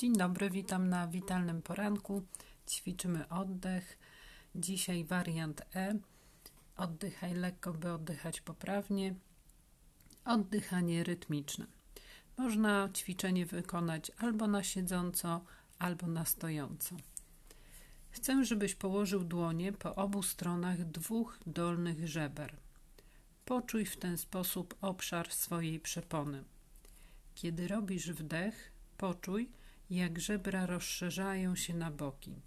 Dzień dobry, witam na witalnym poranku. Ćwiczymy oddech. Dzisiaj wariant E. Oddychaj lekko, by oddychać poprawnie. Oddychanie rytmiczne. Można ćwiczenie wykonać albo na siedząco, albo na stojąco. Chcę, żebyś położył dłonie po obu stronach dwóch dolnych żeber. Poczuj w ten sposób obszar swojej przepony. Kiedy robisz wdech, poczuj, jak żebra rozszerzają się na boki.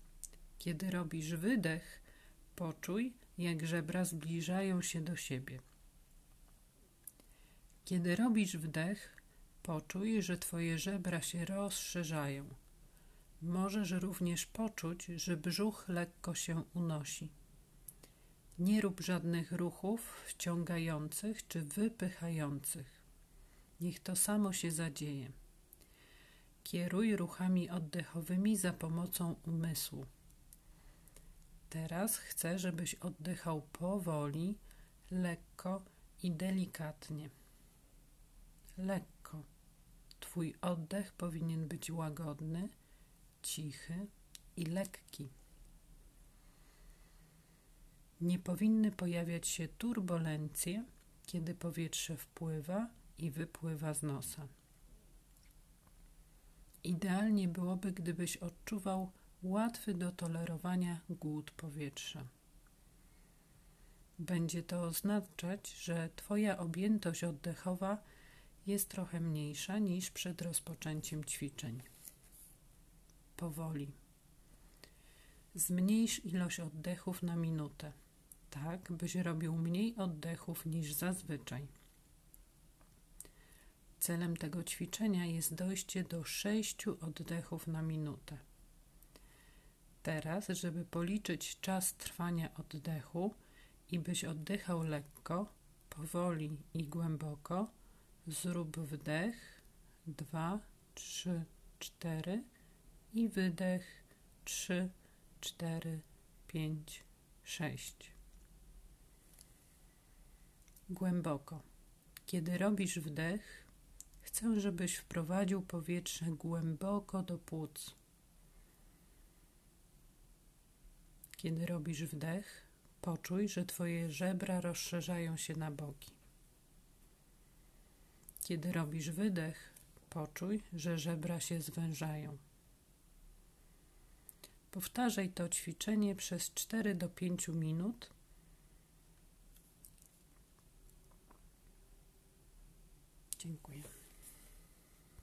Kiedy robisz wydech, poczuj, jak żebra zbliżają się do siebie. Kiedy robisz wdech, poczuj, że Twoje żebra się rozszerzają. Możesz również poczuć, że brzuch lekko się unosi. Nie rób żadnych ruchów wciągających czy wypychających. Niech to samo się zadzieje. Kieruj ruchami oddechowymi za pomocą umysłu. Teraz chcę, żebyś oddychał powoli, lekko i delikatnie. Lekko. Twój oddech powinien być łagodny, cichy i lekki. Nie powinny pojawiać się turbulencje, kiedy powietrze wpływa i wypływa z nosa. Idealnie byłoby, gdybyś odczuwał łatwy do tolerowania głód powietrza. Będzie to oznaczać, że Twoja objętość oddechowa jest trochę mniejsza niż przed rozpoczęciem ćwiczeń. Powoli. Zmniejsz ilość oddechów na minutę, tak byś robił mniej oddechów niż zazwyczaj. Celem tego ćwiczenia jest dojście do sześciu oddechów na minutę. Teraz, żeby policzyć czas trwania oddechu i byś oddychał lekko, powoli i głęboko, zrób wdech dwa, trzy, cztery i wydech trzy, cztery, pięć, sześć. Głęboko. Kiedy robisz wdech, Chcę, żebyś wprowadził powietrze głęboko do płuc. Kiedy robisz wdech, poczuj, że Twoje żebra rozszerzają się na boki. Kiedy robisz wydech, poczuj, że żebra się zwężają. Powtarzaj to ćwiczenie przez 4 do 5 minut. Dziękuję.